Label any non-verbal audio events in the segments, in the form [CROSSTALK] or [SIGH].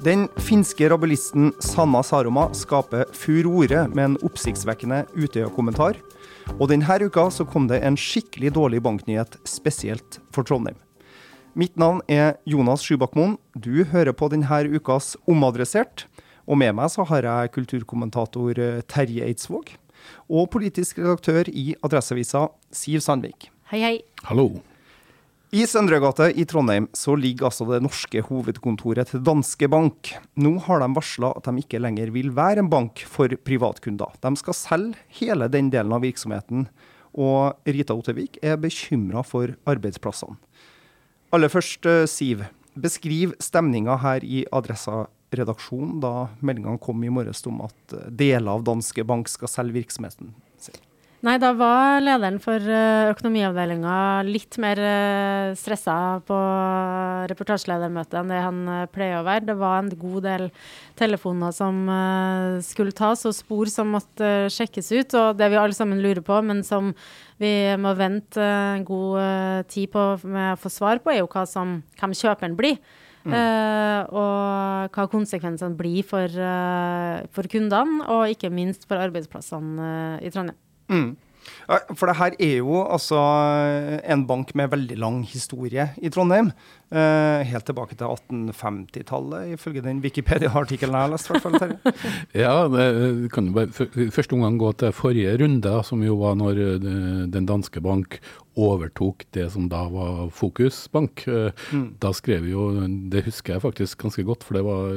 Den finske rabulisten Sanna Saroma skaper furore med en oppsiktsvekkende Utøya-kommentar. Og denne uka så kom det en skikkelig dårlig banknyhet, spesielt for Trondheim. Mitt navn er Jonas Skybakmoen. Du hører på denne ukas Omadressert. Og med meg så har jeg kulturkommentator Terje Eidsvåg. Og politisk redaktør i Adresseavisa, Siv Sandvik. Hei, hei. Hallo. I Søndregata i Trondheim så ligger altså det norske hovedkontoret til Danske Bank. Nå har de varsla at de ikke lenger vil være en bank for privatkunder. De skal selge hele den delen av virksomheten. Og Rita Ottervik er bekymra for arbeidsplassene. Aller først, Siv. Beskriv stemninga her i Adressa-redaksjonen da meldingene kom i morges om at deler av Danske Bank skal selge virksomheten. Nei, da var lederen for økonomiavdelinga litt mer stressa på reportasjeledermøtet enn det han pleier å være. Det var en god del telefoner som skulle tas, og spor som måtte sjekkes ut. Og det vi alle sammen lurer på, men som vi må vente en god tid på med å få svar på, er jo hva som, hvem kjøperen blir. Mm. Uh, og hva konsekvensene blir for, uh, for kundene, og ikke minst for arbeidsplassene uh, i Trondheim. Mm. For det her er jo altså en bank med veldig lang historie i Trondheim. Uh, helt tilbake til 1850-tallet, ifølge den Wikipedia-artikkelen jeg har lest. Fall, [LAUGHS] ja, det kan jo bare første omgang gå til forrige runde, som jo var når den danske bank overtok det som da var Fokus Bank. Mm. Da skrev vi jo, det husker jeg faktisk ganske godt, for det, var,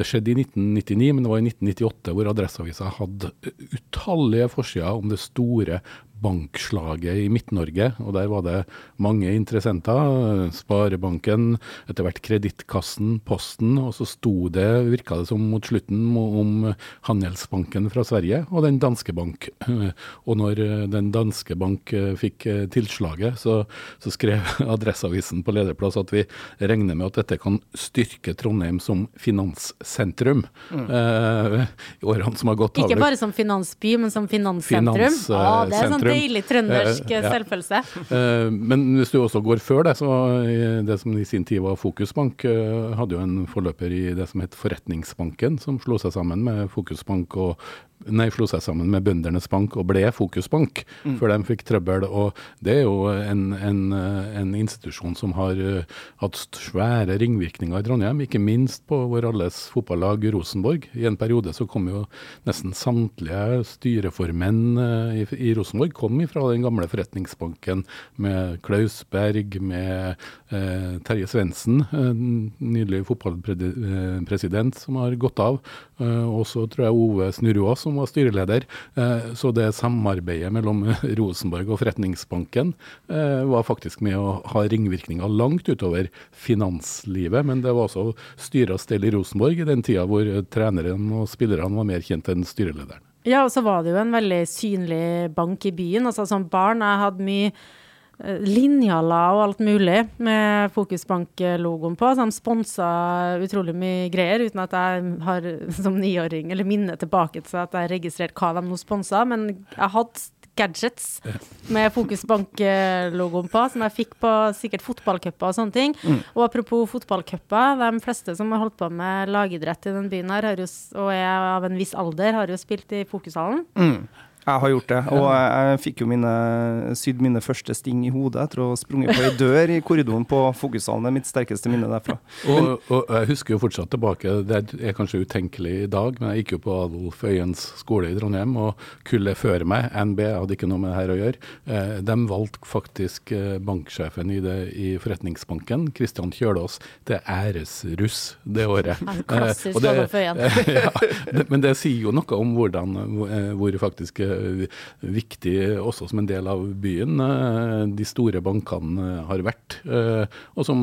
det skjedde i 1999, men det var i 1998 hvor Adresseavisa hadde utallige forsider om det store bankslaget i Midt-Norge. og Der var det mange interessenter. Sparebanken, etter hvert Kredittkassen, Posten. Og så sto det, virka det som mot slutten, om Handelsbanken fra Sverige og den danske bank. [CLEARS THROAT] Og når den danske bank fikk tilslaget, så, så skrev [LAUGHS] Adresseavisen på lederplass at vi regner med at dette kan styrke Trondheim som finanssentrum mm. eh, i årene som har gått. Ikke bare som finansby, men som finanssentrum. Finans, ah, det er sånn deilig trøndersk ja. selvfølelse. Uh, men hvis du også går før det, så det som i sin tid var Fokusbank, uh, hadde jo en forløper i det som het Forretningsbanken, som slo seg sammen med Fokusbank og nei, slo seg sammen med Bøndernes Bank og ble Fokusbank mm. før de fikk trøbbel. og Det er jo en, en, en institusjon som har hatt svære ringvirkninger i Trondheim, ikke minst på vår alles fotballag Rosenborg. I en periode så kom jo nesten samtlige styreformenn i, i, Rosenborg kom fra den gamle forretningsbanken med Klaus Berg, med eh, Terje Svendsen, nydelig fotballpresident som har gått av. Eh, og så tror jeg Ove Snurrås som var styreleder. Eh, så det samarbeidet mellom [LAUGHS] Rosenborg og forretningsbanken eh, var faktisk med å ha ringvirkninger langt utover finanslivet. Men det var også styre og stell i Rosenborg i den tida hvor treneren og spillerne var mer kjent enn styrelederen. Ja, og så var det jo en veldig synlig bank i byen. Altså Som barn jeg hadde mye eh, linjaler og alt mulig med Fokusbank-logoen på. Så de sponsa utrolig mye greier, uten at jeg har [LAUGHS] som niåring eller minne tilbake til at jeg registrerte hva de nå sponsa. Men jeg hadde gadgets med Fokusbank-logoen på, som jeg fikk på sikkert fotballcuper og sånne ting. Mm. Og apropos fotballcuper, de fleste som har holdt på med lagidrett i den byen her, jo, og er av en viss alder, har jo spilt i Fokushallen. Mm. Jeg har gjort det, og jeg fikk jo mine, sydd mine første sting i hodet etter å ha sprunget på ei dør i korridoren på Fokussalen. Det er mitt sterkeste minne derfra. Og, og, Jeg husker jo fortsatt tilbake, det er kanskje utenkelig i dag, men jeg gikk jo på Adolf Øyens skole i Trondheim, og kullet før meg, NB, hadde ikke noe med det her å gjøre. Eh, de valgte faktisk eh, banksjefen i, det, i forretningsbanken, Kristian Kjølås, til æresruss det året. Klassisk Adolf Øyen. [LAUGHS] ja, men det sier jo noe om hvordan, hvor faktisk viktig også som en del av byen eh, de store bankene eh, har vært. Eh, og som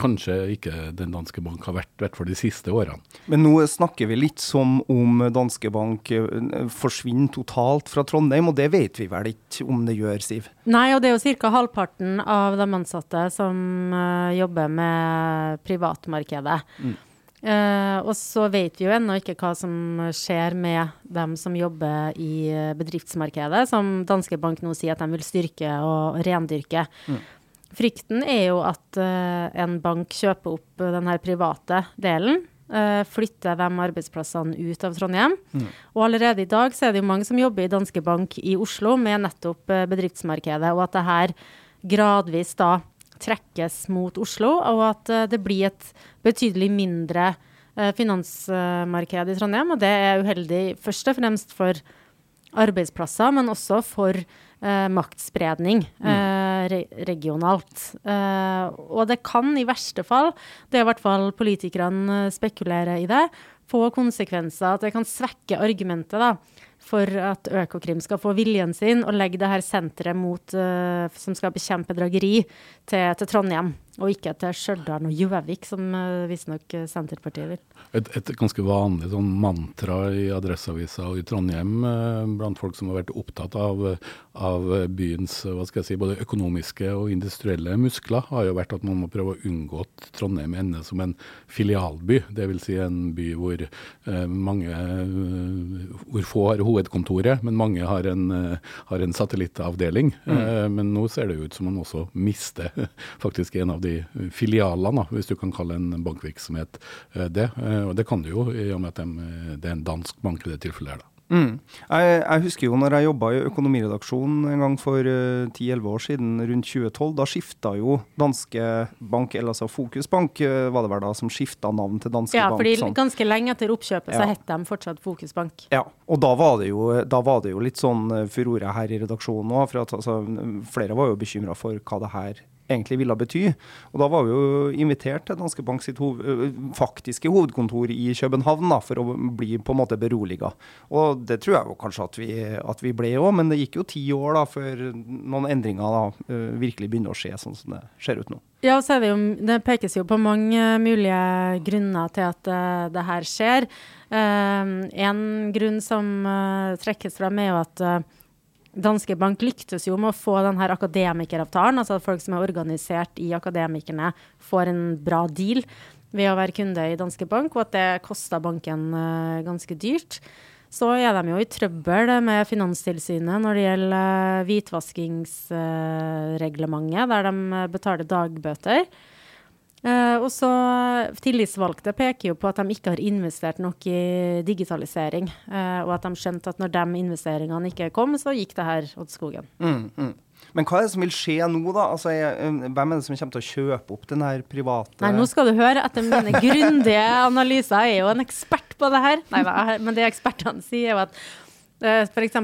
kanskje ikke den danske bank har vært, i hvert fall de siste årene. Men nå snakker vi litt som om Danske Bank forsvinner totalt fra Trondheim, og det vet vi vel ikke om det gjør, Siv? Nei, og det er jo ca. halvparten av de ansatte som jobber med privatmarkedet. Mm. Uh, og så vet vi jo ennå ikke hva som skjer med dem som jobber i eh, bedriftsmarkedet, som Danske Bank nå sier at de vil styrke og rendyrke. Mm. Frykten er jo at uh, en bank kjøper opp den her private delen. Uh, flytter de arbeidsplassene ut av Trondheim. Mm. Og allerede i dag så er det jo mange som jobber i Danske Bank i Oslo med nettopp bedriftsmarkedet, og at det her gradvis da trekkes mot Oslo, og at uh, det blir et betydelig mindre uh, finansmarked i Trondheim. Og det er uheldig først og fremst for arbeidsplasser, men også for eh, maktspredning eh, re regionalt. og det kan i verste fall, det er i hvert fall politikerne spekulerer i det, få konsekvenser at det kan svekke argumentet da, for at Økokrim skal få viljen sin og legge det her senteret mot, uh, som skal bekjempe drageri, til, til Trondheim og ikke til Stjørdal og Gjøvik, som uh, visstnok eh, Senterpartiet vil. Et, et, ganske vanlig sånn mantra i Adresseavisa og i Trondheim uh, blant folk som har vært opptatt av, av, byens hva skal jeg si, både økonomiske og industrielle muskler, har jo vært at man må prøve å unngå at Trondheim ender som en filialby. Dvs. Si en by hvor mange hvor få har hovedkontoret, men mange har en, har en satellittavdeling. Mm. men nå ser det ut som man også mister [LAUGHS] faktisk en av de filialene, hvis du kan kalle en bankvirksomhet eh, det. Eh, og det kan du jo, i og med at de, det er en dansk bank i det tilfellet her. da. Mm. Jeg, jeg, husker jo når jeg jobba i økonomiredaksjonen en gang for uh, eh, 10-11 år siden, rundt 2012. Da skifta jo Danske Bank, eller altså Fokusbank, uh, var det vel da, som skifta navn til Danske ja, Bank. Ja, fordi sånn. ganske lenge etter oppkjøpet ja. så het de fortsatt Fokusbank. Ja, og da var det jo, var det jo litt sånn furore her i redaksjonen òg. For at altså, flere var jo bekymra for hva det her egentlig ville bety. Og da var vi jo invitert til Danske Bank sitt hov faktiske hovedkontor i København da, for å bli på en måte beroliga. Og det tror jeg jo kanskje at vi, at vi ble òg, men det gikk jo ti år da før noen endringer da virkelig begynner å skje sånn som det ser ut nå. Ja, så er det, jo, det pekes jo på mange mulige grunner til at uh, det her skjer. Uh, en grunn som uh, trekkes fram, er jo at Danske Bank lyktes jo med å få denne akademikeravtalen, altså at folk som er organisert i Akademikerne, får en bra deal ved å være kunde i Danske Bank, og at det kosta banken uh, ganske dyrt. Så er de jo i trøbbel med Finanstilsynet når det gjelder uh, hvitvaskingsreglementet, der de betaler dagbøter. Uh, og så Tillitsvalgte peker jo på at de ikke har investert nok i digitalisering. Uh, og at de skjønte at når de investeringene ikke kom, så gikk det her åt skogen. Mm, mm. Men hva er det som vil skje nå, da? Altså, jeg, eh, hvem er det som kommer til å kjøpe opp den her private Nei, nå skal du høre. Etter mine grundige analyser, jeg er jo en ekspert på det her. Nei, men det ekspertene sier, er jo at uh, f.eks.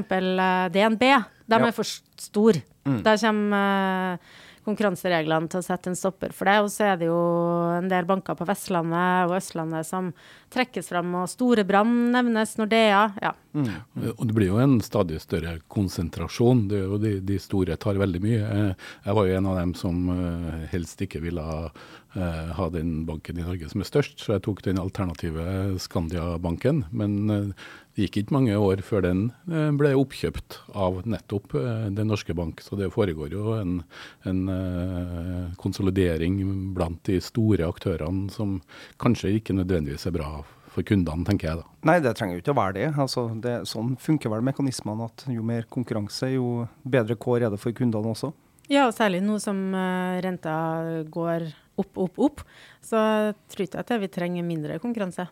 DNB De Ja. er for store. Der kommer eh, konkurransereglene til å sette en stopper for det. Og så er det jo en del banker på Vestlandet og Østlandet som trekkes fram, og Storebrand nevnes, Nordea. Ja. Og det blir jo en stadig større konsentrasjon. Det er jo de, de store tar veldig mye. Eh, Jeg var jo en av dem som eh, helst ikke ville ha, eh, den banken i Norge som er størst, så jeg tok den alternative Skandia-banken. Men det gikk ikke mange år før den ble oppkjøpt av nettopp Den norske bank. Så det foregår jo en, en konsolidering blant de store aktørene som kanskje ikke nødvendigvis er bra for kundene, tenker jeg da. Nei, det trenger jo ikke å være det. Altså, det sånn funker vel mekanismene at jo mer konkurranse, jo bedre kår er det for kundene også. Ja, og særlig nå som eh, renta går opp, opp, opp. Så jeg tror ikke at vi trenger mindre konkurranse.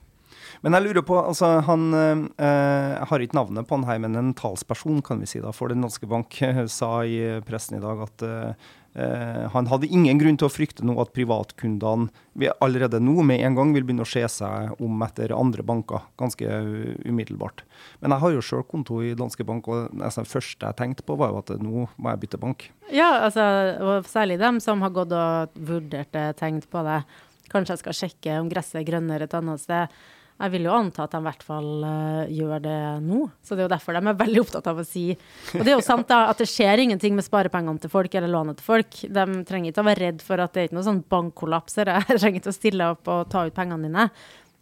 Men jeg lurer på, altså han eh, Jeg har ikke navnet på han her, men en talsperson kan vi si da, for Den norske bank eh, sa i pressen i dag at eh, han hadde ingen grunn til å frykte nå at privatkundene allerede nå med en gang vil begynne å se seg om etter andre banker, ganske uh, umiddelbart. Men jeg har jo sjøl konto i Danske Bank, og det første jeg tenkte på, var jo at nå må jeg bytte bank. Ja, altså, og særlig dem som har gått og vurdert det, tenkt på det. Kanskje jeg skal sjekke om gresset er grønnere et annet sted. Jeg vil jo anta at de i hvert fall uh, gjør det nå. Så det er jo derfor de er veldig opptatt av å si Og det er jo sant da, at det skjer ingenting med sparepengene til folk eller lånet til folk. De trenger ikke å være redd for at det er ikke noe sånn bankkollaps her. [LAUGHS] Jeg trenger ikke å stille opp og ta ut pengene dine.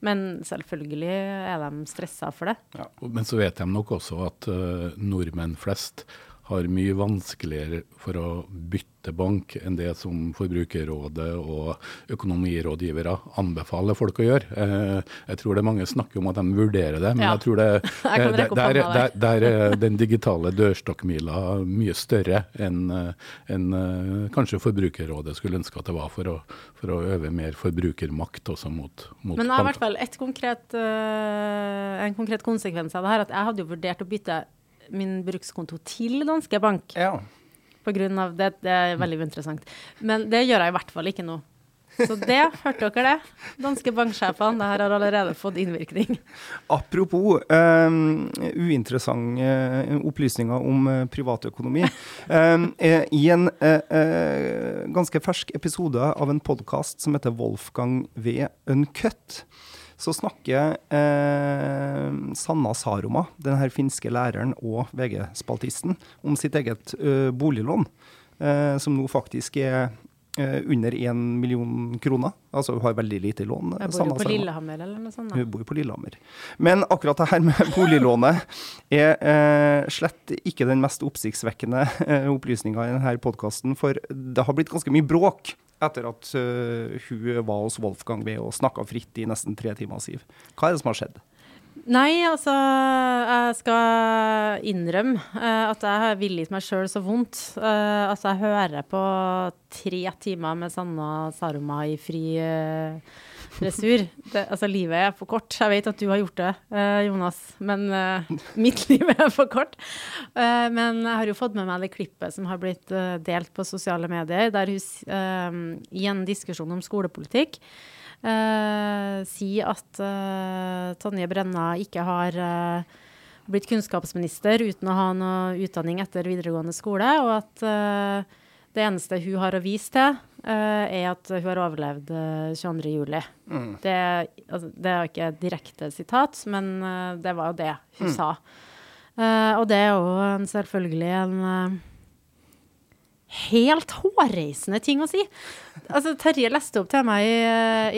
Men selvfølgelig er de stressa for det. Men så vet de nok også at uh, nordmenn flest har mye vanskeligere for å bytte bank enn det som Forbrukerrådet og økonomirådgivere anbefaler folk å gjøre. Eh, jeg tror det er mange snakker om at de vurderer det, men Ja. jeg tror det, [LAUGHS] Jeg eh, der, der, der. er den digitale dørstokkmila mye større enn en, eh, kanskje Forbrukerrådet skulle ønske at det var, for å, for å øve mer forbrukermakt også mot, mot Men det er i hvert fall et konkret, en konkret konsekvens av det her. At jeg hadde jo vurdert å bytte min brukskonto til Danske Bank. Ja. På grunn av det, det er veldig interessant. Men det gjør jeg i hvert fall ikke nå. Så det, hørte dere det? Danske banksjefene, det her har allerede fått innvirkning. Apropos um, uinteressante eh, opplysninger om eh, privatøkonomi. Eh, I en uh, ganske fersk episode av en podkast som heter Wolfgang V. Uncut, så snakker eh, Sanna Saroma, den her finske læreren og VG-spaltisten, om sitt eget ø, boliglån, eh, som nå faktisk er eh, under én million kroner. Altså hun har veldig lite lån. Jeg bor jo på Lillehammer eller noe sånt. da. Hun bor på Lillehammer. Men akkurat det her med [LAUGHS] boliglånet er eh, slett ikke den mest oppsiktsvekkende eh, opplysninga i denne podkasten, for det har blitt ganske mye bråk etter at uh, hun var hos Wolfgang ved og snakka fritt i nesten tre timer. Siv. Hva er det som har skjedd? Nei, altså Jeg skal innrømme uh, at jeg har villet meg sjøl så vondt. uh, altså, jeg hører på tre timer med Sanna Saroma i fri uh, dressur. Det, altså, livet er for kort. Jeg vet at du har gjort det, eh, Jonas, men eh, mitt [LAUGHS] liv er for kort. Eh, men jeg har jo fått med meg det klippet som har blitt eh, delt på sosiale medier, der hun eh, i en diskusjon om skolepolitikk eh, si at eh, Tonje Brenna ikke har eh, blitt kunnskapsminister uten å ha noe utdanning etter videregående skole, og at eh, det eneste hun har å vise til, eh, er at hun har overlevd uh, 22.07. Det, altså, det er ikke et direkte sitat, men eh, det var jo det hun sa. Eh, og det er jo selvfølgelig en eh, helt hårreisende ting å si. Altså, Terje leste opp til meg i,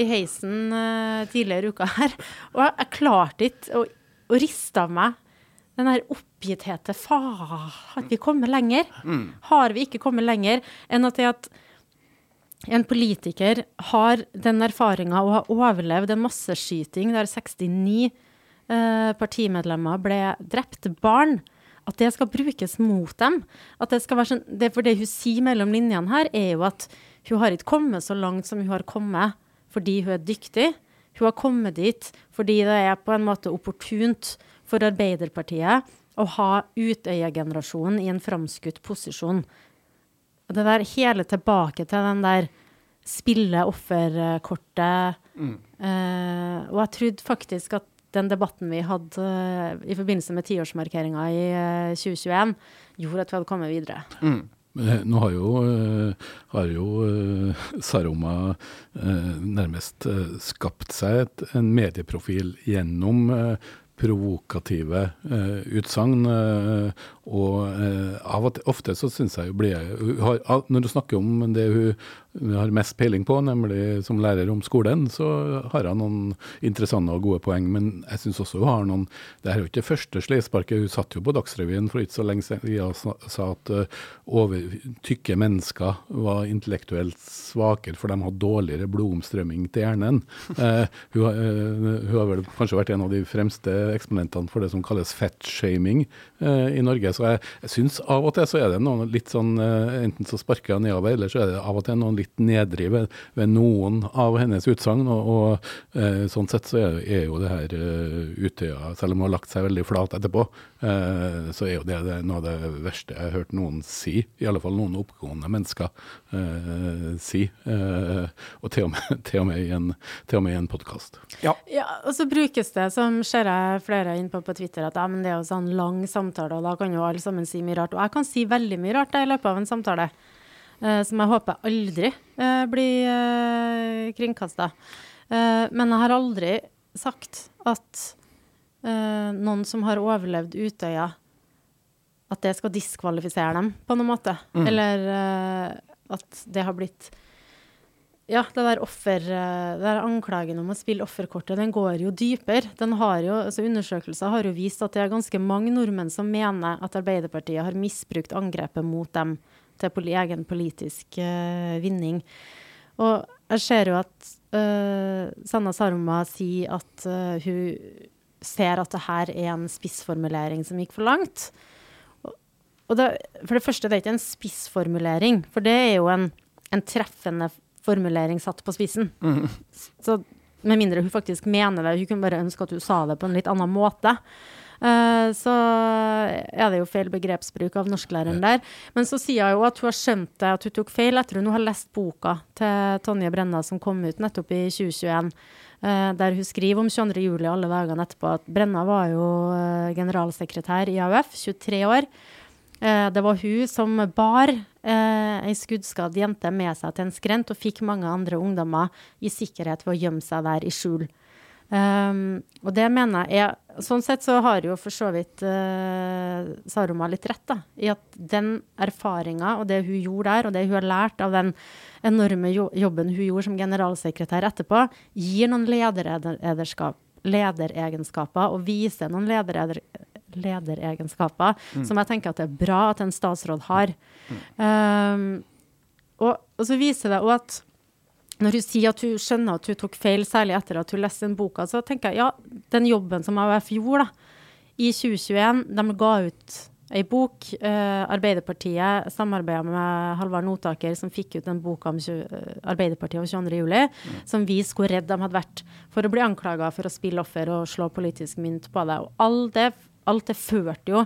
i heisen uh, tidligere i uka her, og jeg, jeg klarte ikke å, å riste av meg den her oppgitthete Faen, har vi kommet lenger? Har vi ikke kommet lenger enn at det at en politiker har den erfaringa å ha overlevd en masseskyting der 69 uh, partimedlemmer ble drept, barn, at det skal brukes mot dem. At det skal være sånn, det For det hun sier mellom linjene her, er jo at hun har ikke kommet så langt som hun har kommet fordi hun er dyktig. Hun har kommet dit fordi det er på en måte opportunt for Arbeiderpartiet å ha Utøya-generasjonen i en framskutt posisjon. Og det der hele tilbake til den der spille offerkortet. Eh, og jeg trodde faktisk at den debatten vi hadde uh, i forbindelse med tiårsmarkeringa i uh, 2021, gjorde at vi hadde kommet videre. Mm. Nå har jo, har jo Saroma nærmest skapt seg en medieprofil gjennom provokative uh, utsagn. Og av og til, ofte så syns jeg jo blir jeg Når du snakker om det hun har mest peiling på, nemlig som lærer om skolen, så har hun noen interessante og gode poeng. Men jeg syns også hun har noen Det er jo ikke det første sleivsparket. Hun satt jo på Dagsrevyen for ikke så lenge siden og sa at over, tykke mennesker var intellektuelt svakere, for de hadde dårligere blodomstrømming til hjernen. [LAUGHS] hun, hun har vel kanskje vært en av de fremste eksponentene for det som kalles fettshaming, eh, i Norge. Så jeg, jeg syns av og til så er det noen litt sånn eh, Enten så sparker jeg nedover, eller så er det av og til noen litt nedrig ved, ved, noen av hennes utsagn. Og, og eh, sånn sett så er, er jo det her Utøya, selv om hun har lagt seg veldig flat etterpå, så er jo det, det noe av det verste jeg har hørt noen si. I alle fall noen oppgående mennesker eh, si. og til og med, til og med i en, en podkast. Ja. ja, og så brukes det, som ser jeg flere inn på på Twitter at ja, det er jo sånn lang samtale, og da kan jo alle sammen si mye rart. Og jeg kan si veldig mye rart i løpet av en samtale, uh, som jeg håper aldri uh, blir uh, kringkasta. Uh, men jeg har aldri sagt at noen som har overlevd Utøya, at det skal diskvalifisere dem på noen måte. Mm. Eller at det har blitt ja, det der offer, eh, det der anklagen om å spille offerkortet, den går jo dypere. Altså Undersøkelser har jo vist at det er ganske mange nordmenn som mener at Arbeiderpartiet har misbrukt angrepet mot dem til egen politisk uh, vinning. Og jeg ser jo at uh, Sanna Sarma sier at uh, hun ser at det her er en spissformulering som gikk for langt. Og det, for det første, det er ikke en spissformulering, for det er jo en, en treffende formulering satt på spissen. Mm. Så med mindre hun faktisk mener det, hun kunne bare ønske at hun sa det på en litt annen måte. Uh, så er det jo feil begrepsbruk av norsklæreren der. Men så sier hun at hun har skjønt det, at hun tok feil etter hun har lest boka til Tonje Brenna som kom ut nettopp i 2021. Uh, eh, der hun skriver om 22. juli alle dagene etterpå at Brenna var jo uh, generalsekretær i AUF, 23 år. Eh, det var hun som bar eh, ei skuddskadd jente med seg til en skrent og fikk mange andre ungdommer i sikkerhet ved å gjemme seg der i skjul. Um, og det mener jeg Sånn sett så har jo for så vidt uh, Saroma litt rett da, i at den erfaringa og det hun gjorde der, og det hun har lært av den enorme jobben hun gjorde som generalsekretær etterpå, gir noen lederegenskaper og viser noen lederegenskaper lederegenskaper, mm. som jeg tenker at det er bra at en statsråd har. Mm. Um, og, og, så viser det òg at når hun sier at hun skjønner at hun tok feil, særlig etter at hun leste den boka, så tenker jeg ja, den jobben som AUF gjorde da, i 2021, de ga ut ei bok. Eh, Arbeiderpartiet samarbeida med Halvard Notaker, som fikk ut den boka om 20, Arbeiderpartiet og 22.07, mm. som viste hvor redd de hadde vært for å bli anklaga for å spille offer og slå politisk mynt på det. Og all det alt det førte jo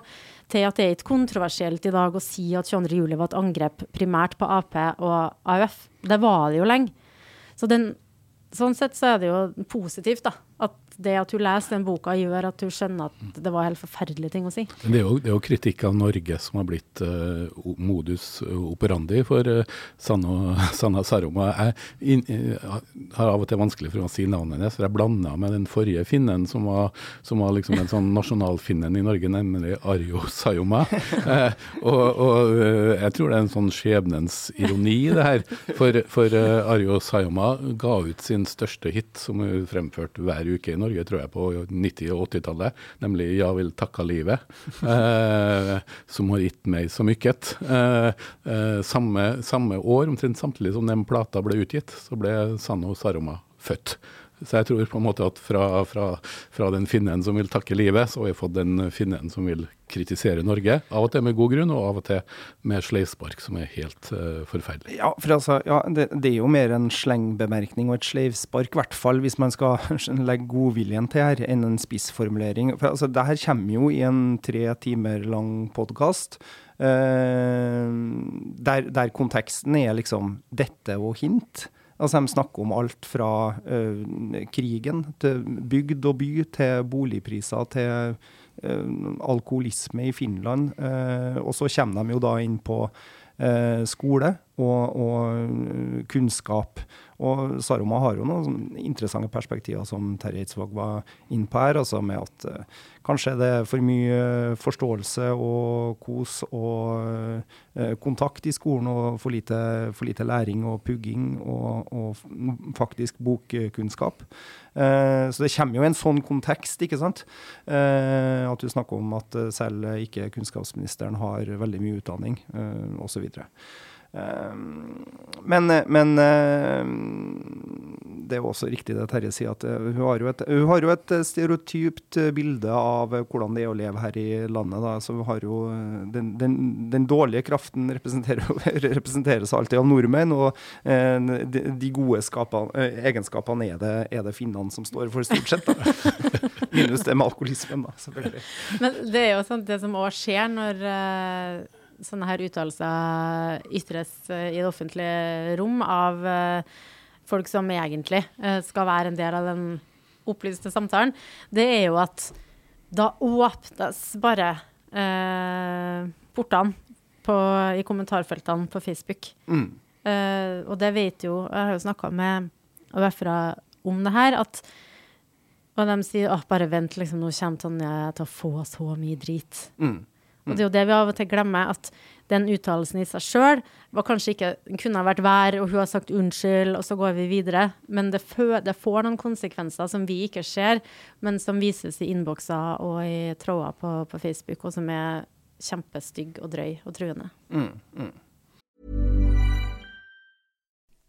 til at det er ikke kontroversielt i dag å si at 22.07 var et angrep primært på Ap og AUF. Det var det jo lenge. Så den, sånn sett så er det jo positivt, da. At det at du leser den boka, gjør at du skjønner at det var helt forferdelige ting å si. Men det er jo, det er jo kritikk av Norge som har blitt uh, modus operandi for uh, Sanna, Sanna Saroma. Jeg in, uh, har av og til vanskelig for å si navnet hennes, for jeg blanda med den forrige finnen som var, som var liksom en sånn nasjonalfinnen i Norge, nemlig Arjo Sayoma. [LAUGHS] og, og jeg tror det er en sånn skjebnens ironi, det her. For, for Arjo Sayoma ga ut sin største hit, som hun fremførte hver uke i Norge tror jeg, på 90- og 80-tallet, nemlig 'Ja vil takka livet', [LAUGHS] eh, som har gitt meg så mykket. Eh, eh, samme, samme, år, omtrent samtidig som den plata ble utgitt, så ble Sanno Saroma født. Så jeg tror på en måte at fra, fra, fra den finnen som vil takke livet, så har vi fått den finnen som vil kritisere Norge. Av og til med god grunn, og av og til med sleivspark, som er helt uh, forferdelig. Ja, for altså, ja, det, det, er jo mer en slengbemerkning og et sleivspark, i hvert fall hvis man skal [LAUGHS] legge godviljen til her, enn en spissformulering. For altså, det her kommer jo i en tre timer lang podkast. Uh, der, der, konteksten er liksom dette og hint. Altså, De snakker om alt fra uh, krigen til bygd og by, til boligpriser, til uh, alkoholisme i Finland. Uh, og så kommer de jo da inn på skole og, og kunnskap. Og Saroma har jo noen interessante perspektiver som Terje Eidsvåg var inne på her. altså med at uh, Kanskje det er for mye forståelse og kos og uh, kontakt i skolen, og for lite, for lite læring og pugging og, og faktisk bokkunnskap. Uh, så det kommer jo en sånn kontekst, ikke sant. at du snakker om at selv ikke kunnskapsministeren har veldig mye utdanning, osv. Ehm, men, men, det er jo også riktig det Terje sier, at eh, hun har, et, hun har, jo et, stereotypt bilde av hvordan det er å leve her i landet. Da. Så hun har jo den, den, den dårlige kraften representerer, [LAUGHS] representeres alltid av nordmenn, og eh, de, de gode skapene, eh, egenskapene er det, er det finnene som står for, stort sett. [LAUGHS] Minus det med alkoholismen, da, selvfølgelig. Men det er jo sånn det som òg skjer når sånne her uttalelser ytres eh, i det offentlige rom av eh, folk som egentlig eh, skal være en del av den opplyste samtalen, det er jo at da åpnes bare eh, portene på, i kommentarfeltene på Facebook. Mm. Eh, og det vet jo Jeg har jo snakka med AUF-ere om det her, at og de sier at bare vent, liksom, nå kommer Tonje til å få så mye drit. Mm. Og det er jo det vi av og til glemmer, at den uttalelsen i seg sjøl var kanskje ikke kunne ha vært vær, og hun har sagt unnskyld, og så går vi videre. Men det, det får noen konsekvenser som vi ikke ser, men som vises i innbokser og i tråder på, på, Facebook, og som er kjempestygg og drøy og truende. Mm, mm.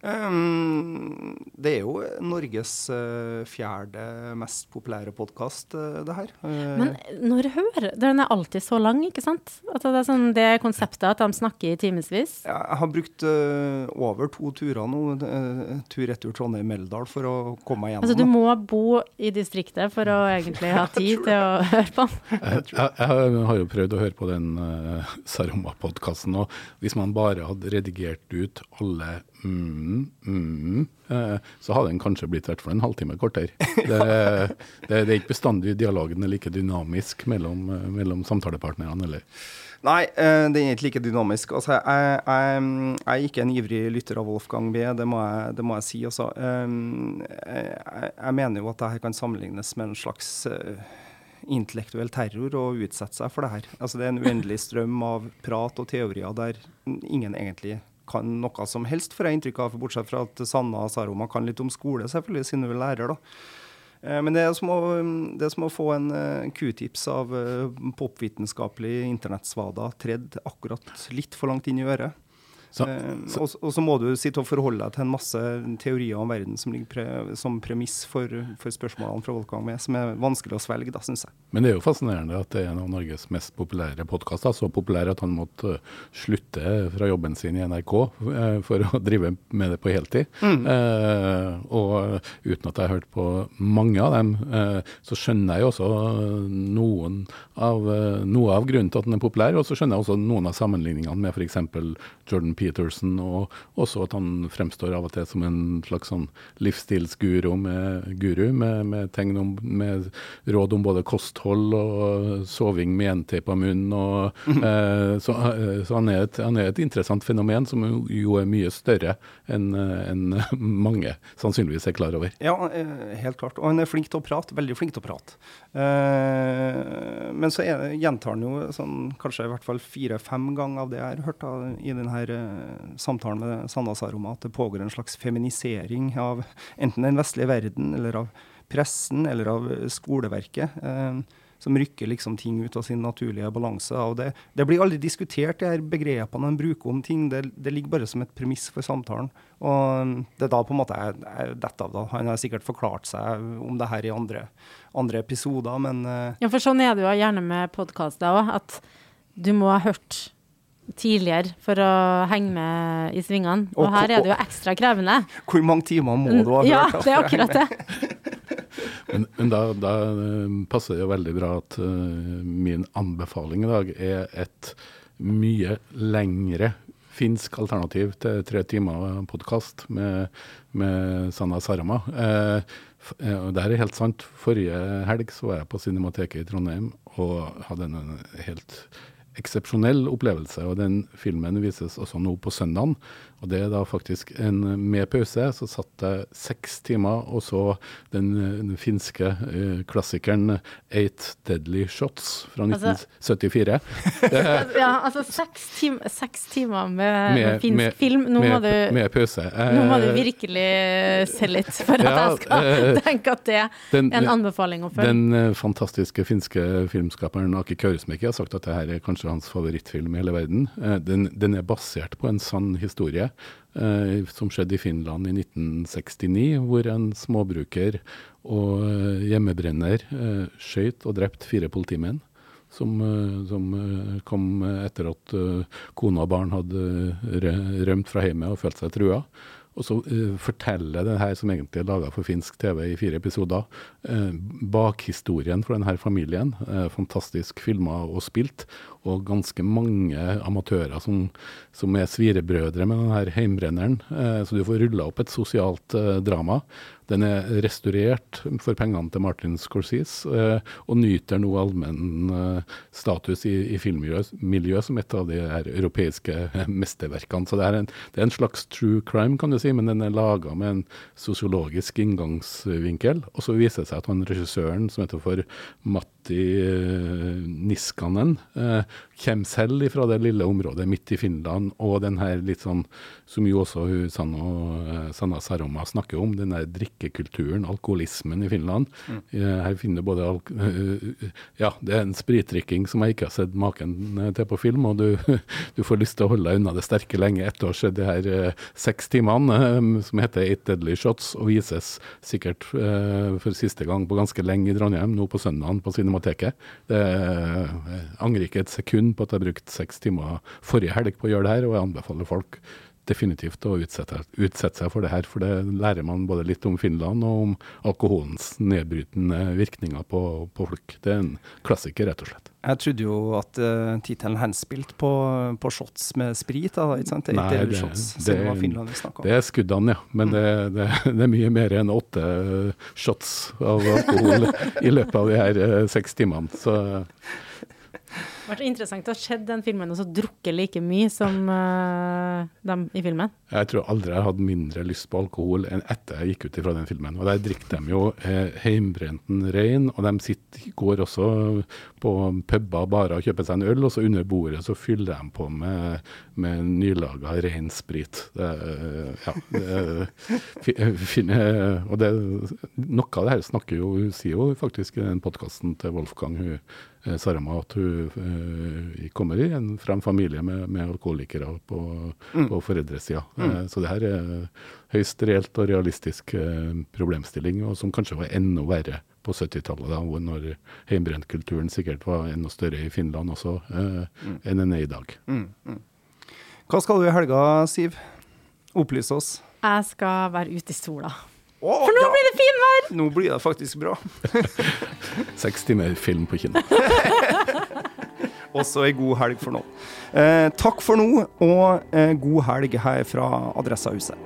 Um, det er jo Norges uh, fjerde mest populære podkast, uh, det her. Uh, Men når hører Den er alltid så lang, ikke sant? Altså, det er sånn det konseptet at de snakker i timevis? Jeg har brukt over to turer nå, tur-retur Trondheim-Meldal, for å komme meg gjennom. Altså du må bo i distriktet for å egentlig ha [LAUGHS] tid til å høre på den? [LAUGHS] Jeg, jeg, jeg, har jo prøvd å høre på den Saroma-podkasten, og hvis man bare hadde redigert ut alle mm, mm, eh, så hadde den kanskje blitt i hvert fall en halvtime kortere. Det, [LAUGHS] det, det, er ikke bestandig dialogen er like dynamisk mellom, eh, mellom samtalepartnerne eller? Nei, uh, den er ikke like dynamisk. Altså, jeg, jeg, jeg, er ikke en ivrig lytter av Wolfgang B, det må jeg, det må jeg si. Altså. Um, jeg, mener jo at dette kan sammenlignes med en slags intellektuell terror å utsette seg for det her. Altså, det er en uendelig strøm av prat og teorier der ingen egentlig kan noe som helst, får jeg inntrykk av, bortsett fra at Sanna Saroma kan litt om skole, selvfølgelig, siden hun er lærer. da. Eh, men det er, som å, er som å få en uh, q-tips av uh, popvitenskapelig internettsvada tredd akkurat litt for langt inn i øret. Så, eh, så. Og, og, så må du sitte og forholde deg til en masse teorier om verden som ligger pre, som premiss for, for, spørsmålene fra Wolfgang med, som er vanskelig å svelge, da, syns jeg. Men det er jo fascinerende at det er en av Norges mest populære podkaster. Så populær at han måtte uh, slutte fra jobben sin i NRK uh, for å drive med det på heltid. Mm. Eh, og uten at jeg har hørt på mange av dem, så skjønner jeg jo også noen av, noe av grunnen til at den er populær, og så skjønner jeg også noen av sammenligningene med f.eks. Jordan Peterson, og også at han fremstår av og til som en slags sånn livsstilsguru med, guru, med, med tegn om, med råd om både kosthold og soving med jernteip av munnen. Og, mm. eh, så, eh, så han, er et, han, er et, interessant fenomen som jo er mye større enn en [LAUGHS] mange sannsynligvis er klar over. Ja, eh, helt klart. Og han er flink til å prate. Veldig flink til å prate. Eh, men så er, gjentar han jo sånn, kanskje i hvert fall fire-fem ganger av det jeg har hørt da, i denne uh, samtalen med Sanna Aroma, at det pågår en slags feminisering av enten den vestlige verden, eller av pressen, eller av skoleverket. Uh, som rykker liksom ting ut av sin naturlige balanse. Og det, det blir aldri diskutert, de her begrepene han bruker om ting. Det, det, ligger bare som et premiss for samtalen. Og det er da på en måte jeg, jeg detter av. da. Han har sikkert forklart seg om det her i andre, andre episoder, men uh, Ja, for sånn er det jo gjerne med podkaster òg, at du må ha hørt tidligere for å henge med i svingene. Og, og her er det jo ekstra krevende. Hvor mange timer må du ha hørt? Ja, det er akkurat det. Men, men da, da, eh, passer det jo veldig bra at uh, min anbefaling i dag er et mye lengre finsk alternativ til tre timer podkast med, med Sanna Sarama. Eh, det her er helt sant. Forrige helg så var jeg på Cinemateket i Trondheim og hadde en helt eksepsjonell opplevelse. og Den filmen vises også nå på søndagen. Og det er da faktisk en med pause. Så satt jeg seks timer og så den, den finske uh, klassikeren 'Eight Deadly Shots' fra altså, 1974. [LAUGHS] ja, altså seks, tim seks timer med, med finsk med, film. Nå, med, må du, med pause. nå må du eh, virkelig se litt for at [LAUGHS] ja, jeg skal uh, tenke at det er en anbefaling å følge. Den uh, fantastiske finske filmskaperen Aki Kaurismäki har sagt at dette er kanskje hans favorittfilm i hele verden. Den, den er basert på en sann historie eh, som skjedde i Finland i 1969, hvor en småbruker og eh, hjemmebrenner eh, skjøt og drept fire politimenn. Som, eh, som, eh, kom etter at kone og barn hadde rømt fra hjemmet og følt seg trua. Og så uh, forteller det her, som egentlig er laga for finsk TV i fire episoder, uh, bakhistorien for denne familien. Uh, fantastisk filma og spilt og ganske mange amatører som, som er svirebrødre med denne heimbrenneren. Så du får rulla opp et sosialt drama. Den er restaurert for pengene til Martin Scorsese, eh, og nyter nå allmenn eh, status i, i filmmiljøet som et av de europeiske mesterverkene. Så det er, en, det er en slags true crime, kan du si, men den er laga med en sosiologisk inngangsvinkel. Og så viser det seg at han regissøren, som heter for Matti eh, Niskanen, eh, kommer selv fra det lille området midt i Finland, og den her litt sånn, som jo også Sanna, eh, Sanna Saroma snakker om, den der drikkekulturen, alkoholismen i Finland. Mm. Eh, Her finner du både eh, Ja, det er en spritdrikking som jeg ikke har sett maken eh, til på film, og du, [LAUGHS] du får lyst til å holde deg unna det sterke lenge etter å sett de her eh, seks timene eh, som heter Eight Deadly Shots, og vises sikkert eh, for siste gang på ganske lenge i Trondheim, nå på søndagen på Cinemateket. Eh, jeg angrer ikke et sekund på at jeg brukte seks timer forrige helg på å gjøre det her, og jeg anbefaler folk definitivt å utsette, utsette seg for det her, for det lærer man både litt om Finland og om alkoholens nedbrytende virkninger på, på folk. Det er en klassiker, rett og slett. Jeg trodde jo at uh, tittelen henspilte på, på shots med sprit, da, ikke sant? Nei, Eight det- shots, det- det var Finland vi snakket om. Det er skuddene, ja. Men det, det, det er mye mer enn åtte shots av alkohol [LAUGHS] i løpet av de her uh, seks timene. Så Det var vært interessant å ha sett den filmen og så drukket like mye som uh, dem i filmen. jeg tror aldri jeg hatt mindre lyst på alkohol enn etter jeg gikk ut fra den filmen. Og der drikker de jo eh, heimbrenten rein, og de sitter, går også på puber og barer og kjøper seg en øl, og så under bordet så fyller de på med, med nylaga rein sprit. Er- ja, det, og det, noe av det her snakker jo, sier jo faktisk i den podkasten til Wolfgang, hun, eh, Sarama, at hun eh, kommer i en, fra en familie med, med alkoholikere på, på foreldresida. Eh, så det her er høyst reelt og realistisk eh, problemstilling, og som kanskje var enda verre på 70-tallet, når heimbrentkulturen sikkert var enda større i Finland også eh, enn den er i dag. Hva skal du i helga, Siv? Opplyse oss. Jeg skal være ute i sola. Oh, For nå ja. blir det fin vær Nå blir det faktisk bra. [LAUGHS] Seks timer film på kino. [LAUGHS] Også ei god helg for nå. Eh, takk for nå, og eh, god helg her fra Adressehuset.